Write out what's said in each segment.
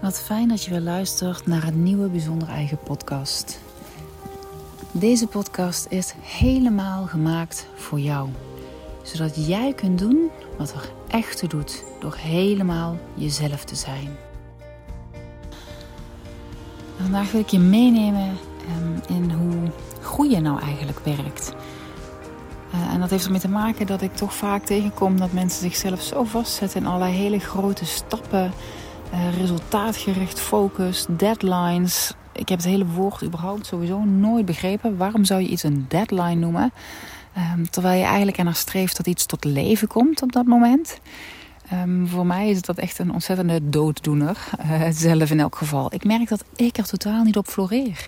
Wat fijn dat je weer luistert naar een nieuwe bijzonder eigen podcast. Deze podcast is helemaal gemaakt voor jou, zodat jij kunt doen wat er echt toe doet door helemaal jezelf te zijn. Vandaag wil ik je meenemen ehm, in hoe groeien nou eigenlijk werkt. Uh, en dat heeft ermee te maken dat ik toch vaak tegenkom dat mensen zichzelf zo vastzetten in allerlei hele grote stappen uh, resultaatgericht focus, deadlines. Ik heb het hele woord überhaupt sowieso nooit begrepen. Waarom zou je iets een deadline noemen? Um, terwijl je eigenlijk ernaar streeft dat iets tot leven komt op dat moment. Um, voor mij is dat echt een ontzettende dooddoener. Uh, zelf in elk geval. Ik merk dat ik er totaal niet op floreer.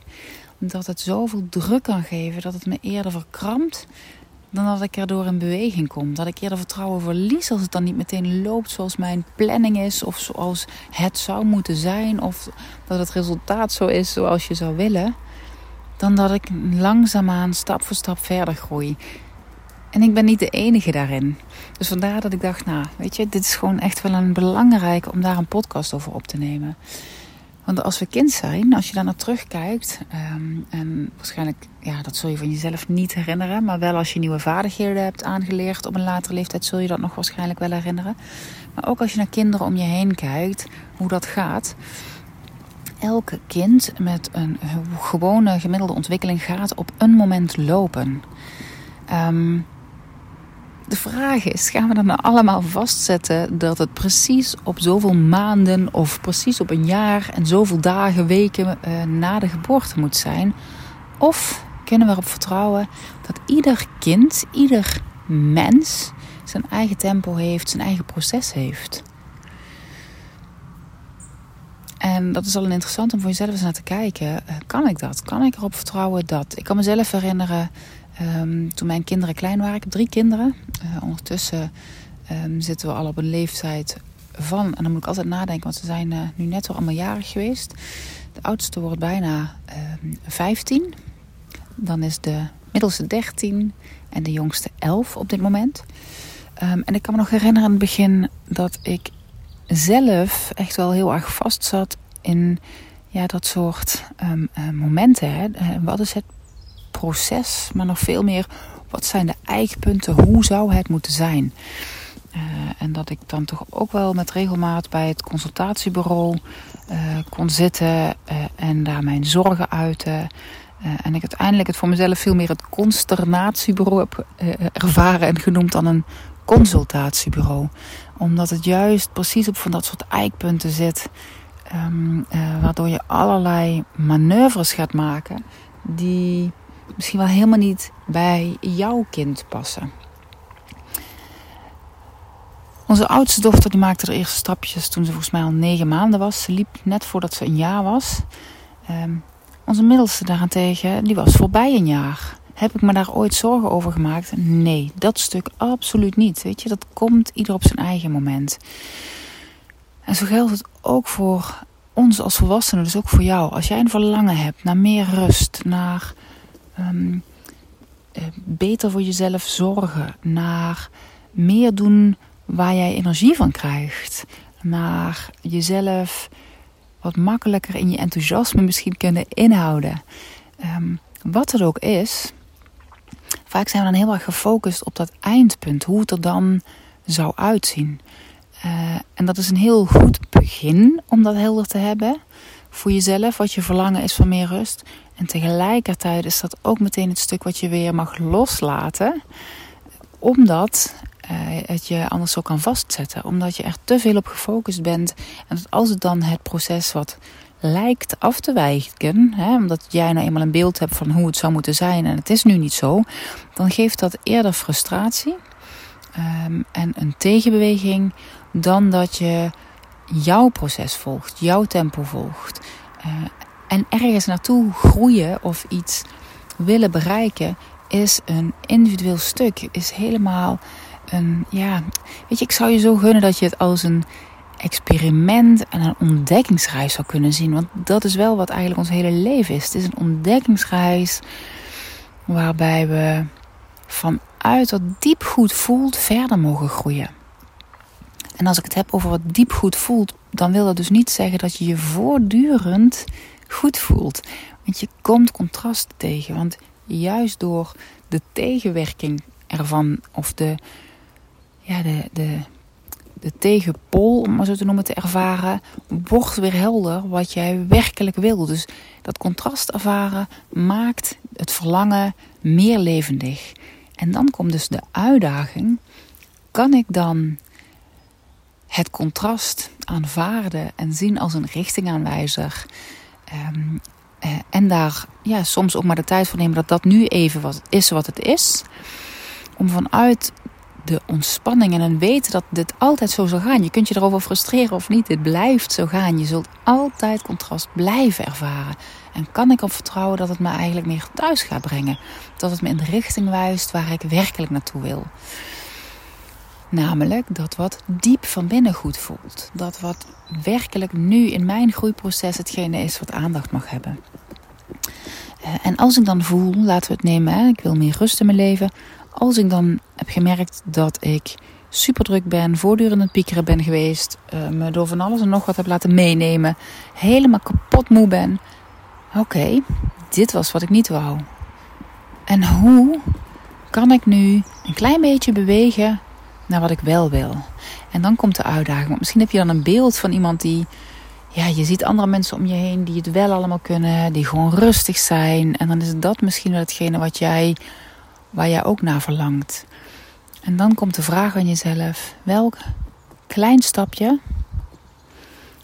Dat het zoveel druk kan geven dat het me eerder verkrampt dan dat ik erdoor in beweging kom. Dat ik eerder vertrouwen verlies als het dan niet meteen loopt zoals mijn planning is, of zoals het zou moeten zijn, of dat het resultaat zo is zoals je zou willen, dan dat ik langzaamaan stap voor stap verder groei. En ik ben niet de enige daarin. Dus vandaar dat ik dacht, nou, weet je, dit is gewoon echt wel een belangrijk om daar een podcast over op te nemen. Want als we kind zijn, als je daar naar terugkijkt, um, en waarschijnlijk, ja, dat zul je van jezelf niet herinneren, maar wel als je nieuwe vaardigheden hebt aangeleerd op een latere leeftijd, zul je dat nog waarschijnlijk wel herinneren. Maar ook als je naar kinderen om je heen kijkt, hoe dat gaat. Elk kind met een gewone gemiddelde ontwikkeling gaat op een moment lopen. Um, de vraag is, gaan we dan nou allemaal vastzetten dat het precies op zoveel maanden of precies op een jaar en zoveel dagen, weken uh, na de geboorte moet zijn? Of kunnen we erop vertrouwen dat ieder kind, ieder mens zijn eigen tempo heeft, zijn eigen proces heeft? En dat is al een interessant om voor jezelf eens naar te kijken. Uh, kan ik dat? Kan ik erop vertrouwen dat? Ik kan mezelf herinneren Um, toen mijn kinderen klein waren. Ik heb drie kinderen. Uh, ondertussen um, zitten we al op een leeftijd van, en dan moet ik altijd nadenken, want ze zijn uh, nu net al allemaal jarig geweest. De oudste wordt bijna um, 15. Dan is de middelste 13 en de jongste 11 op dit moment. en ik kan me nog herinneren in het begin dat ik zelf echt wel heel erg vast zat in ja, dat soort uh, momenten. Hè. Eh, wat is het proces, maar nog veel meer wat zijn de eikpunten, hoe zou het moeten zijn. Uh, en dat ik dan toch ook wel met regelmaat bij het consultatiebureau uh, kon zitten uh, en daar mijn zorgen uiten. en ik uiteindelijk het voor mezelf veel meer het consternatiebureau heb ervaren en genoemd dan een consultatiebureau. Omdat het juist precies op van dat soort eikpunten zit. Um, waardoor je allerlei manoeuvres gaat maken die misschien wel helemaal niet bij jouw kind passen. Onze oudste dochter die maakte de eerste stapjes toen ze volgens mij al negen maanden was. Ze liep net voordat ze een jaar was. Um, onze middelste daarentegen, die was voorbij een jaar. Heb ik me daar ooit zorgen over gemaakt? Nee, dat stuk absoluut niet. Weet je, dat komt ieder op zijn eigen moment. En zo geldt het ook voor ons als volwassenen, dus ook voor jou. Als jij een verlangen hebt naar meer rust, naar um, beter voor jezelf zorgen, naar meer doen waar jij energie van krijgt, naar jezelf wat makkelijker in je enthousiasme misschien kunnen inhouden. Um, wat het ook is, vaak zijn we dan heel erg gefocust op dat eindpunt, hoe het er dan zou uitzien. Uh, en dat is een heel goed begin om dat helder te hebben voor jezelf, wat je verlangen is van meer rust. En tegelijkertijd is dat ook meteen het stuk wat je weer mag loslaten, omdat uh, het je anders zo kan vastzetten. Omdat je er te veel op gefocust bent. En dat als het dan het proces wat lijkt af te wijken, hè, omdat jij nou eenmaal een beeld hebt van hoe het zou moeten zijn en het is nu niet zo, dan geeft dat eerder frustratie um, en een tegenbeweging dan dat je jouw proces volgt, jouw tempo volgt. Uh, en ergens naartoe groeien of iets willen bereiken is een individueel stuk. Is helemaal een, ja, weet je, ik zou je zo gunnen dat je het als een experiment en een ontdekkingsreis zou kunnen zien. Want dat is wel wat eigenlijk ons hele leven is. Het is een ontdekkingsreis waarbij we vanuit wat diep goed voelt verder mogen groeien. En als ik het heb over wat diep goed voelt, dan wil dat dus niet zeggen dat je je voortdurend goed voelt. Want je komt contrast tegen. Want juist door de tegenwerking ervan, of de, ja, de, de, de tegenpol, om maar zo te noemen, te ervaren, wordt weer helder wat jij werkelijk wil. Dus dat contrast ervaren maakt het verlangen meer levendig. En dan komt dus de uitdaging: kan ik dan het contrast aanvaarden en zien als een richtingaanwijzer? Um, en daar ja, soms ook maar de tijd voor nemen dat dat nu even wat is wat het is. Om vanuit de ontspanning en een weten dat dit altijd zo zal gaan. Je kunt je erover frustreren of niet. Dit blijft zo gaan. Je zult altijd contrast blijven ervaren. En kan ik op vertrouwen dat het me eigenlijk meer thuis gaat brengen? Dat het me in de richting wijst waar ik werkelijk naartoe wil. Namelijk dat wat diep van binnen goed voelt. Dat wat werkelijk nu in mijn groeiproces hetgene is wat aandacht mag hebben. Eh, en als ik dan voel, laten we het nemen, hè, ik wil meer rust in mijn leven. Als ik dan heb gemerkt dat ik super druk ben, voortdurend het piekeren ben geweest, uh, me door van alles en nog wat heb laten meenemen, helemaal kapot moe ben. Oké, dit was wat ik niet wou. En hoe kan ik nu een klein beetje bewegen naar wat ik wel wil? En dan komt de uitdaging. Want misschien heb je dan een beeld van iemand die. Ja, je ziet andere mensen om je heen die het wel allemaal kunnen, die gewoon rustig zijn. En dan is dat misschien wel hetgene wat jij, waar jij ook naar verlangt. En dan komt de vraag aan jezelf: welk klein stapje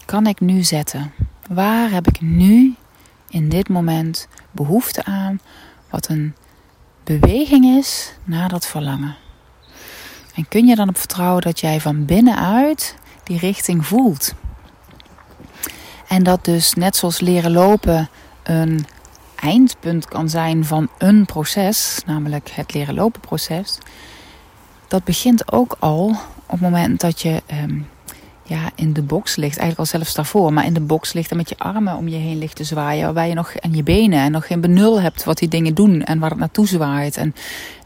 kan ik nu zetten? Waar heb ik nu in dit moment behoefte aan wat een beweging is naar dat verlangen? En kun je dan op vertrouwen dat jij van binnenuit die richting voelt? En dat dus net zoals leren lopen een eindpunt kan zijn van een proces, namelijk het leren lopen proces. Dat begint ook al op het moment dat je um, ja, in de box ligt, eigenlijk al zelfs daarvoor, maar in de box ligt en met je armen om je heen ligt te zwaaien, waarbij je nog en je benen en nog geen benul hebt wat die dingen doen en waar het naartoe zwaait. En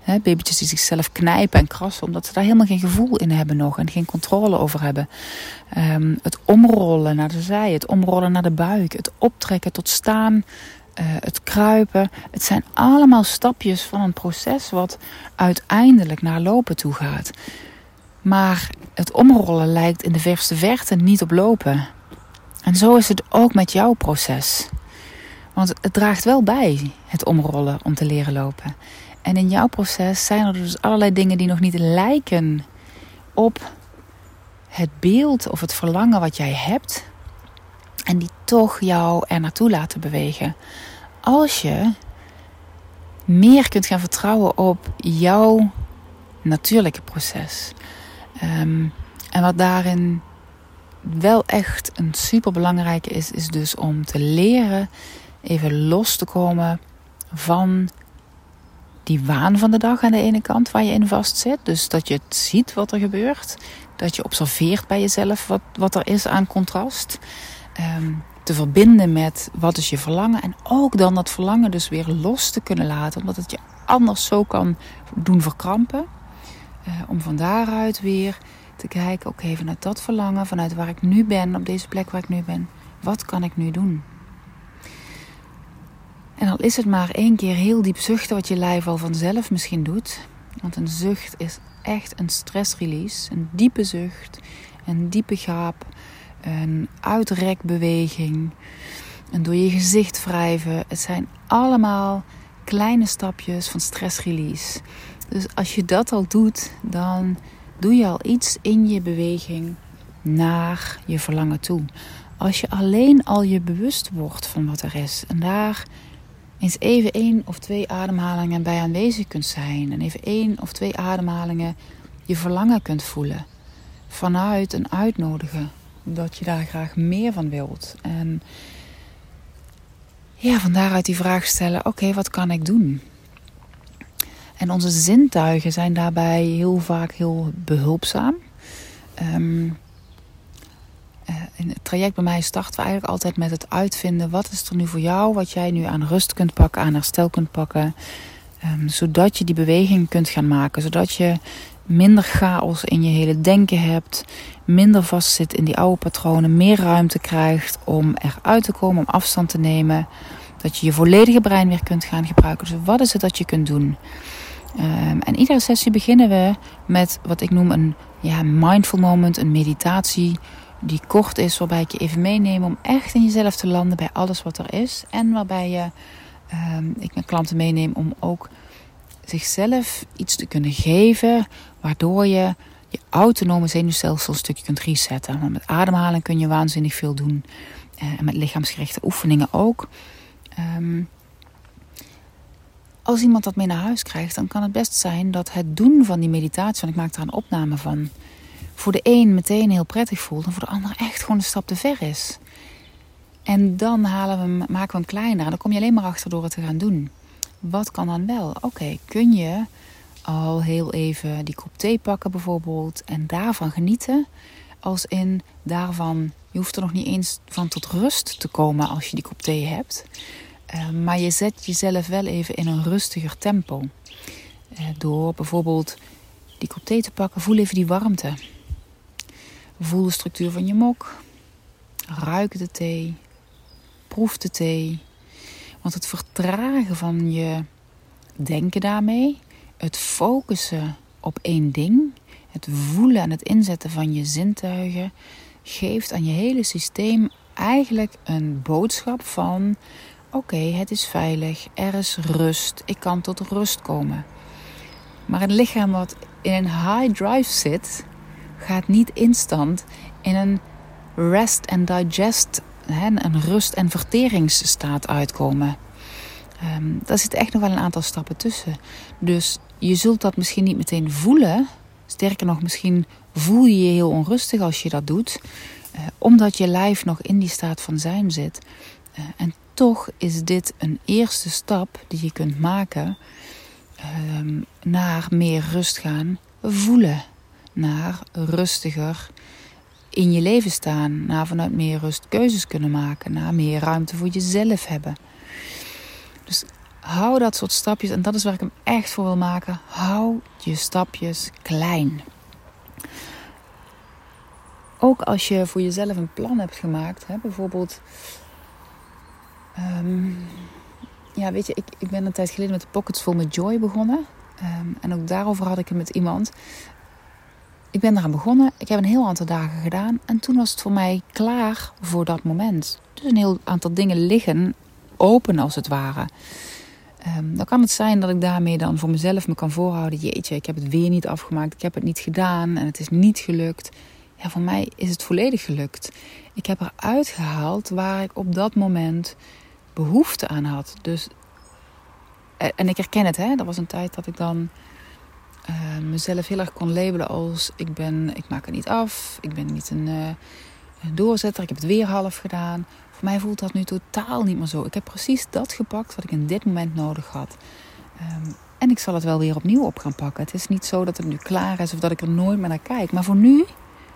hè, babytjes die zichzelf knijpen en krassen, omdat ze daar helemaal geen gevoel in hebben nog en geen controle over hebben. Um, het omrollen naar de zij, het omrollen naar de buik, het optrekken tot staan, uh, het kruipen. Het zijn allemaal stapjes van een proces wat uiteindelijk naar lopen toe gaat. Maar het omrollen lijkt in de verste verte niet op lopen. En zo is het ook met jouw proces. Want het draagt wel bij, het omrollen, om te leren lopen. En in jouw proces zijn er dus allerlei dingen die nog niet lijken op het beeld of het verlangen wat jij hebt. En die toch jou er naartoe laten bewegen. Als je meer kunt gaan vertrouwen op jouw natuurlijke proces. Um, en wat daarin wel echt een super belangrijke is, is dus om te leren even los te komen van die waan van de dag aan de ene kant waar je in vast zit. Dus dat je het ziet wat er gebeurt. Dat je observeert bij jezelf wat, wat er is aan contrast. Um, te verbinden met wat is je verlangen. En ook dan dat verlangen dus weer los te kunnen laten. Omdat het je anders zo kan doen verkrampen. Uh, om van daaruit weer te kijken, oké, okay, vanuit dat verlangen, vanuit waar ik nu ben, op deze plek waar ik nu ben, wat kan ik nu doen? En al is het maar één keer heel diep zuchten, wat je lijf al vanzelf misschien doet. Want een zucht is echt een stressrelease. Een diepe zucht, een diepe gaap, een uitrekbeweging, een door je gezicht wrijven. Het zijn allemaal kleine stapjes van stressrelease. Dus als je dat al doet, dan doe je al iets in je beweging naar je verlangen toe. Als je alleen al je bewust wordt van wat er is en daar eens even één of twee ademhalingen bij aanwezig kunt zijn en even één of twee ademhalingen je verlangen kunt voelen vanuit een uitnodigen dat je daar graag meer van wilt. En ja, van daaruit die vraag stellen: oké, wat kan ik doen? En onze zintuigen zijn daarbij heel vaak heel behulpzaam. Um, het traject bij mij starten we eigenlijk altijd met het uitvinden: wat is er nu voor jou, wat jij nu aan rust kunt pakken, aan herstel kunt pakken. Um, zodat je die beweging kunt gaan maken. Zodat je minder chaos in je hele denken hebt, minder vastzit in die oude patronen, meer ruimte krijgt om eruit te komen, om afstand te nemen. Dat je je volledige brein weer kunt gaan gebruiken. Dus wat is het dat je kunt doen? Um, en iedere sessie beginnen we met wat ik noem een ja, mindful moment, een meditatie die kort is, waarbij ik je even meeneem om echt in jezelf te landen bij alles wat er is. En waarbij je, um, ik mijn klanten meeneem om ook zichzelf iets te kunnen geven, waardoor je je autonome zenuwstelsel een stukje kunt resetten. Want met ademhalen kun je waanzinnig veel doen. Uh, en met lichaamsgerichte oefeningen ook. Um, als iemand dat mee naar huis krijgt, dan kan het best zijn dat het doen van die meditatie, want ik maak daar een opname van, voor de een meteen heel prettig voelt en voor de ander echt gewoon een stap te ver is. En dan halen we maken we hem kleiner en dan kom je alleen maar achter door het te gaan doen. Wat kan dan wel? Oké, kun je al heel even die kop thee pakken bijvoorbeeld en daarvan genieten? Als in daarvan, je hoeft er nog niet eens van tot rust te komen als je die kop thee hebt. Uh, maar je zet jezelf wel even in een rustiger tempo. Uh, door bijvoorbeeld die kop thee te pakken, voel even die warmte. Voel de structuur van je mok. Ruik de thee. Proef de thee. Want het vertragen van je denken daarmee, het focussen op één ding, het voelen en het inzetten van je zintuigen, geeft aan je hele systeem eigenlijk een boodschap van: oké, het is veilig, er is rust, ik kan tot rust komen. Maar een lichaam wat in een high drive zit, gaat niet instant in een rest and digest een rust- en verteringsstaat uitkomen. Um, daar zit echt nog wel een aantal stappen tussen. Dus je zult dat misschien niet meteen voelen. Sterker nog, misschien voel je je heel onrustig als je dat doet. Uh, omdat je lijf nog in die staat van zijn zit. Uh, en toch is dit een eerste stap die je kunt maken um, naar meer rust gaan voelen. Naar rustiger in je leven staan. Naar vanuit meer rust keuzes kunnen maken. Naar meer ruimte voor jezelf hebben. Dus hou dat soort stapjes, en dat is waar ik hem echt voor wil maken. Hou je stapjes klein. Ook als je voor jezelf een plan hebt gemaakt, hè, bijvoorbeeld. Um, ja, weet je, ik, ik ben een tijd geleden met de Pockets Full met Joy begonnen. Um, en ook daarover had ik het met iemand ik ben eraan begonnen. Ik heb een heel aantal dagen gedaan. En toen was het voor mij klaar voor dat moment. Dus een heel aantal dingen liggen open als het ware. Um, dan kan het zijn dat ik daarmee dan voor mezelf me kan voorhouden. Jeetje, ik heb het weer niet afgemaakt. Ik heb het niet gedaan en het is niet gelukt. Ja, voor mij is het volledig gelukt. Ik heb eruit gehaald waar ik op dat moment behoefte aan had. Dus, en ik herken het, hè. Dat was een tijd dat ik dan uh, mezelf heel erg kon labelen als ik ben, ik maak het niet af, ik ben niet een, uh, een doorzetter, ik heb het weer half gedaan. Voor mij voelt dat nu totaal niet meer zo. Ik heb precies dat gepakt wat ik in dit moment nodig had. Um, en ik zal het wel weer opnieuw op gaan pakken. Het is niet zo dat het nu klaar is of dat ik er nooit meer naar kijk. Maar voor nu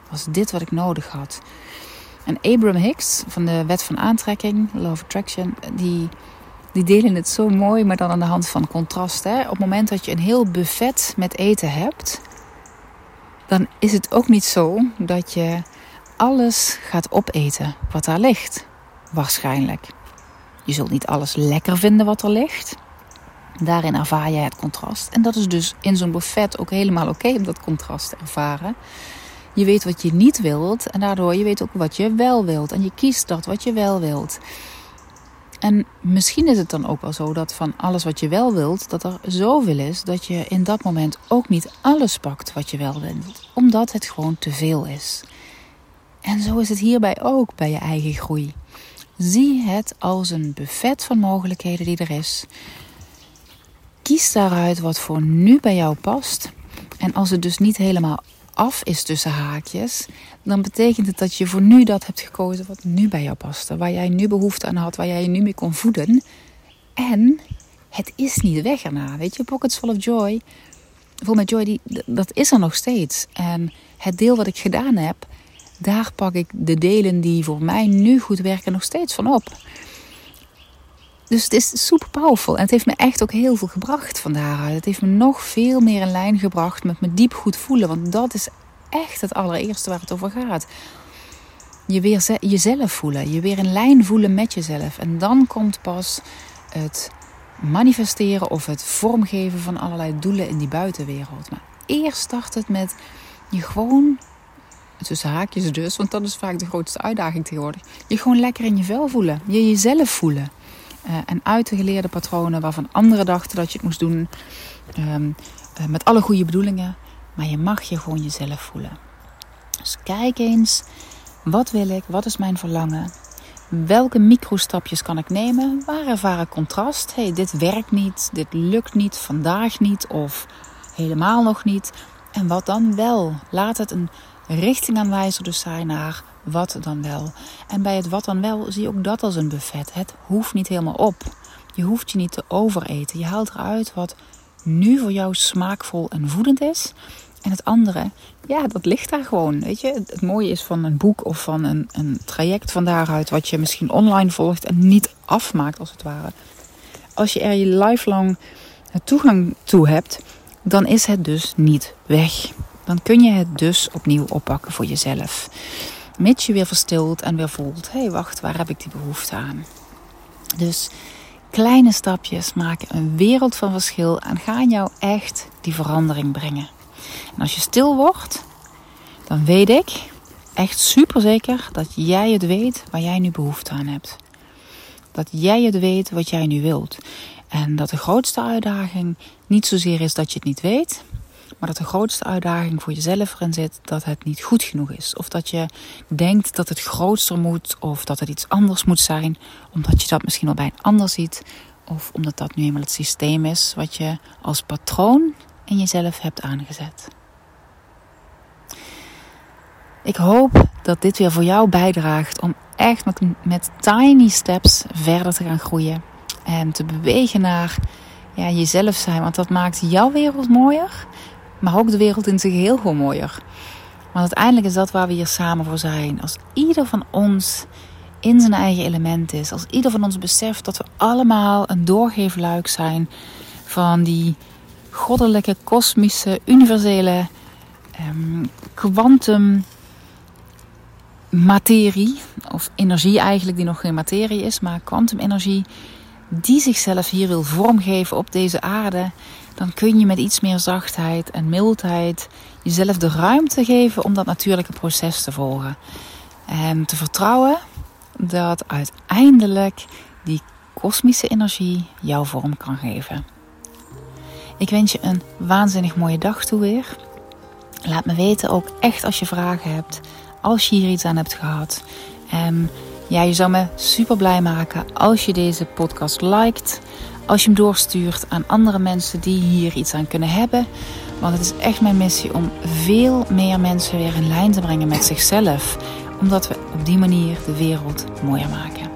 was dit wat ik nodig had. En Abraham Hicks van de Wet van Aantrekking, Love Attraction, die die delen het zo mooi, maar dan aan de hand van contrast. Hè? Op het moment dat je een heel buffet met eten hebt, dan is het ook niet zo dat je alles gaat opeten wat daar ligt. Waarschijnlijk. Je zult niet alles lekker vinden wat er ligt. Daarin ervaar je het contrast. En dat is dus in zo'n buffet ook helemaal oké om dat contrast te ervaren. Je weet wat je niet wilt en daardoor je weet ook wat je wel wilt. En je kiest dat wat je wel wilt. En misschien is het dan ook wel zo dat van alles wat je wel wilt, dat er zoveel is dat je in dat moment ook niet alles pakt wat je wel wilt, omdat het gewoon te veel is. En zo is het hierbij ook bij je eigen groei. Zie het als een buffet van mogelijkheden die er is. Kies daaruit wat voor nu bij jou past. En als het dus niet helemaal af is tussen haakjes, dan betekent het dat je voor nu dat hebt gekozen wat nu bij jou paste. Waar jij nu behoefte aan had, waar jij je nu mee kon voeden. En het is niet weg erna. Weet je, Pockets Full of Joy, voor met Joy, die, dat is er nog steeds. En het deel wat ik gedaan heb, daar pak ik de delen die voor mij nu goed werken nog steeds van op. dus het is super powerful. En het heeft me echt ook heel veel gebracht van daaruit. Het heeft me nog veel meer in lijn gebracht met me diep goed voelen. Want dat is echt het allereerste waar het over gaat. Je weer jezelf voelen. Je weer in lijn voelen met jezelf. En dan komt pas het manifesteren of het vormgeven van allerlei doelen in die buitenwereld. Maar eerst start het met je gewoon, tussen haakjes dus, want dat is vaak de grootste uitdaging tegenwoordig. Je gewoon lekker in je vel voelen. Je jezelf voelen. Uh, en uit de geleerde patronen waarvan anderen dachten dat je het moest doen. Ehm, eh, met alle goede bedoelingen. Maar je mag je gewoon jezelf voelen. Dus kijk eens. Wat wil ik? Wat is mijn verlangen? Welke microstapjes kan ik nemen? Waar ervaar ik contrast? hey, dit werkt niet, dit lukt niet, vandaag niet of helemaal nog niet. En wat dan wel? Laat het een richtingaanwijzer dus zijn naar wat dan wel. En bij het wat dan wel zie je ook dat als een buffet. Het hoeft niet helemaal op. Je hoeft je niet te overeten. Je haalt eruit wat nu voor jou smaakvol en voedend is. En het andere, ja, dat ligt daar gewoon. Weet je, het mooie is van een boek of van een, een traject van daaruit, wat je misschien online volgt en niet afmaakt als het ware. Als je er je lifelong toegang toe hebt, dan is het dus niet weg. Dan kun je het dus opnieuw oppakken voor jezelf. Mits je weer verstilt en weer voelt: hé, hey, wacht, waar heb ik die behoefte aan? Dus kleine stapjes maken een wereld van verschil en gaan jou echt die verandering brengen. En als je stil wordt, dan weet ik echt super zeker dat jij het weet waar jij nu behoefte aan hebt. Dat jij het weet wat jij nu wilt. En dat de grootste uitdaging niet zozeer is dat je het niet weet, maar dat de grootste uitdaging voor jezelf erin zit dat het niet goed genoeg is. Of dat je denkt dat het grootster moet of dat het iets anders moet zijn, omdat je dat misschien al bij een ander ziet. Of omdat dat nu eenmaal het systeem is wat je als patroon in jezelf hebt aangezet. Ik hoop dat dit weer voor jou bijdraagt om echt met, met tiny steps verder te gaan groeien. En te bewegen naar ja, jezelf zijn. Want dat maakt jouw wereld mooier. Maar ook de wereld in zijn geheel gewoon mooier. Want uiteindelijk is dat waar we hier samen voor zijn. Als ieder van ons in zijn eigen element is. Als ieder van ons beseft dat we allemaal een doorgeefluik zijn van die goddelijke, kosmische, universele kwantum ehm, materie, of energie eigenlijk, die nog geen materie is, maar kwantumenergie, die zichzelf hier wil vormgeven op deze aarde, dan kun je met iets meer zachtheid en mildheid jezelf de ruimte geven om dat natuurlijke proces te volgen. En te vertrouwen dat uiteindelijk die kosmische energie jouw vorm kan geven. Ik wens je een waanzinnig mooie dag toe weer. Laat me weten ook echt als je vragen hebt, als je hier iets aan hebt gehad. En ja, je zou me super blij maken als je deze podcast liked. Als je hem doorstuurt aan andere mensen die hier iets aan kunnen hebben. Want het is echt mijn missie om veel meer mensen weer in lijn te brengen met zichzelf. Omdat we op die manier de wereld mooier maken.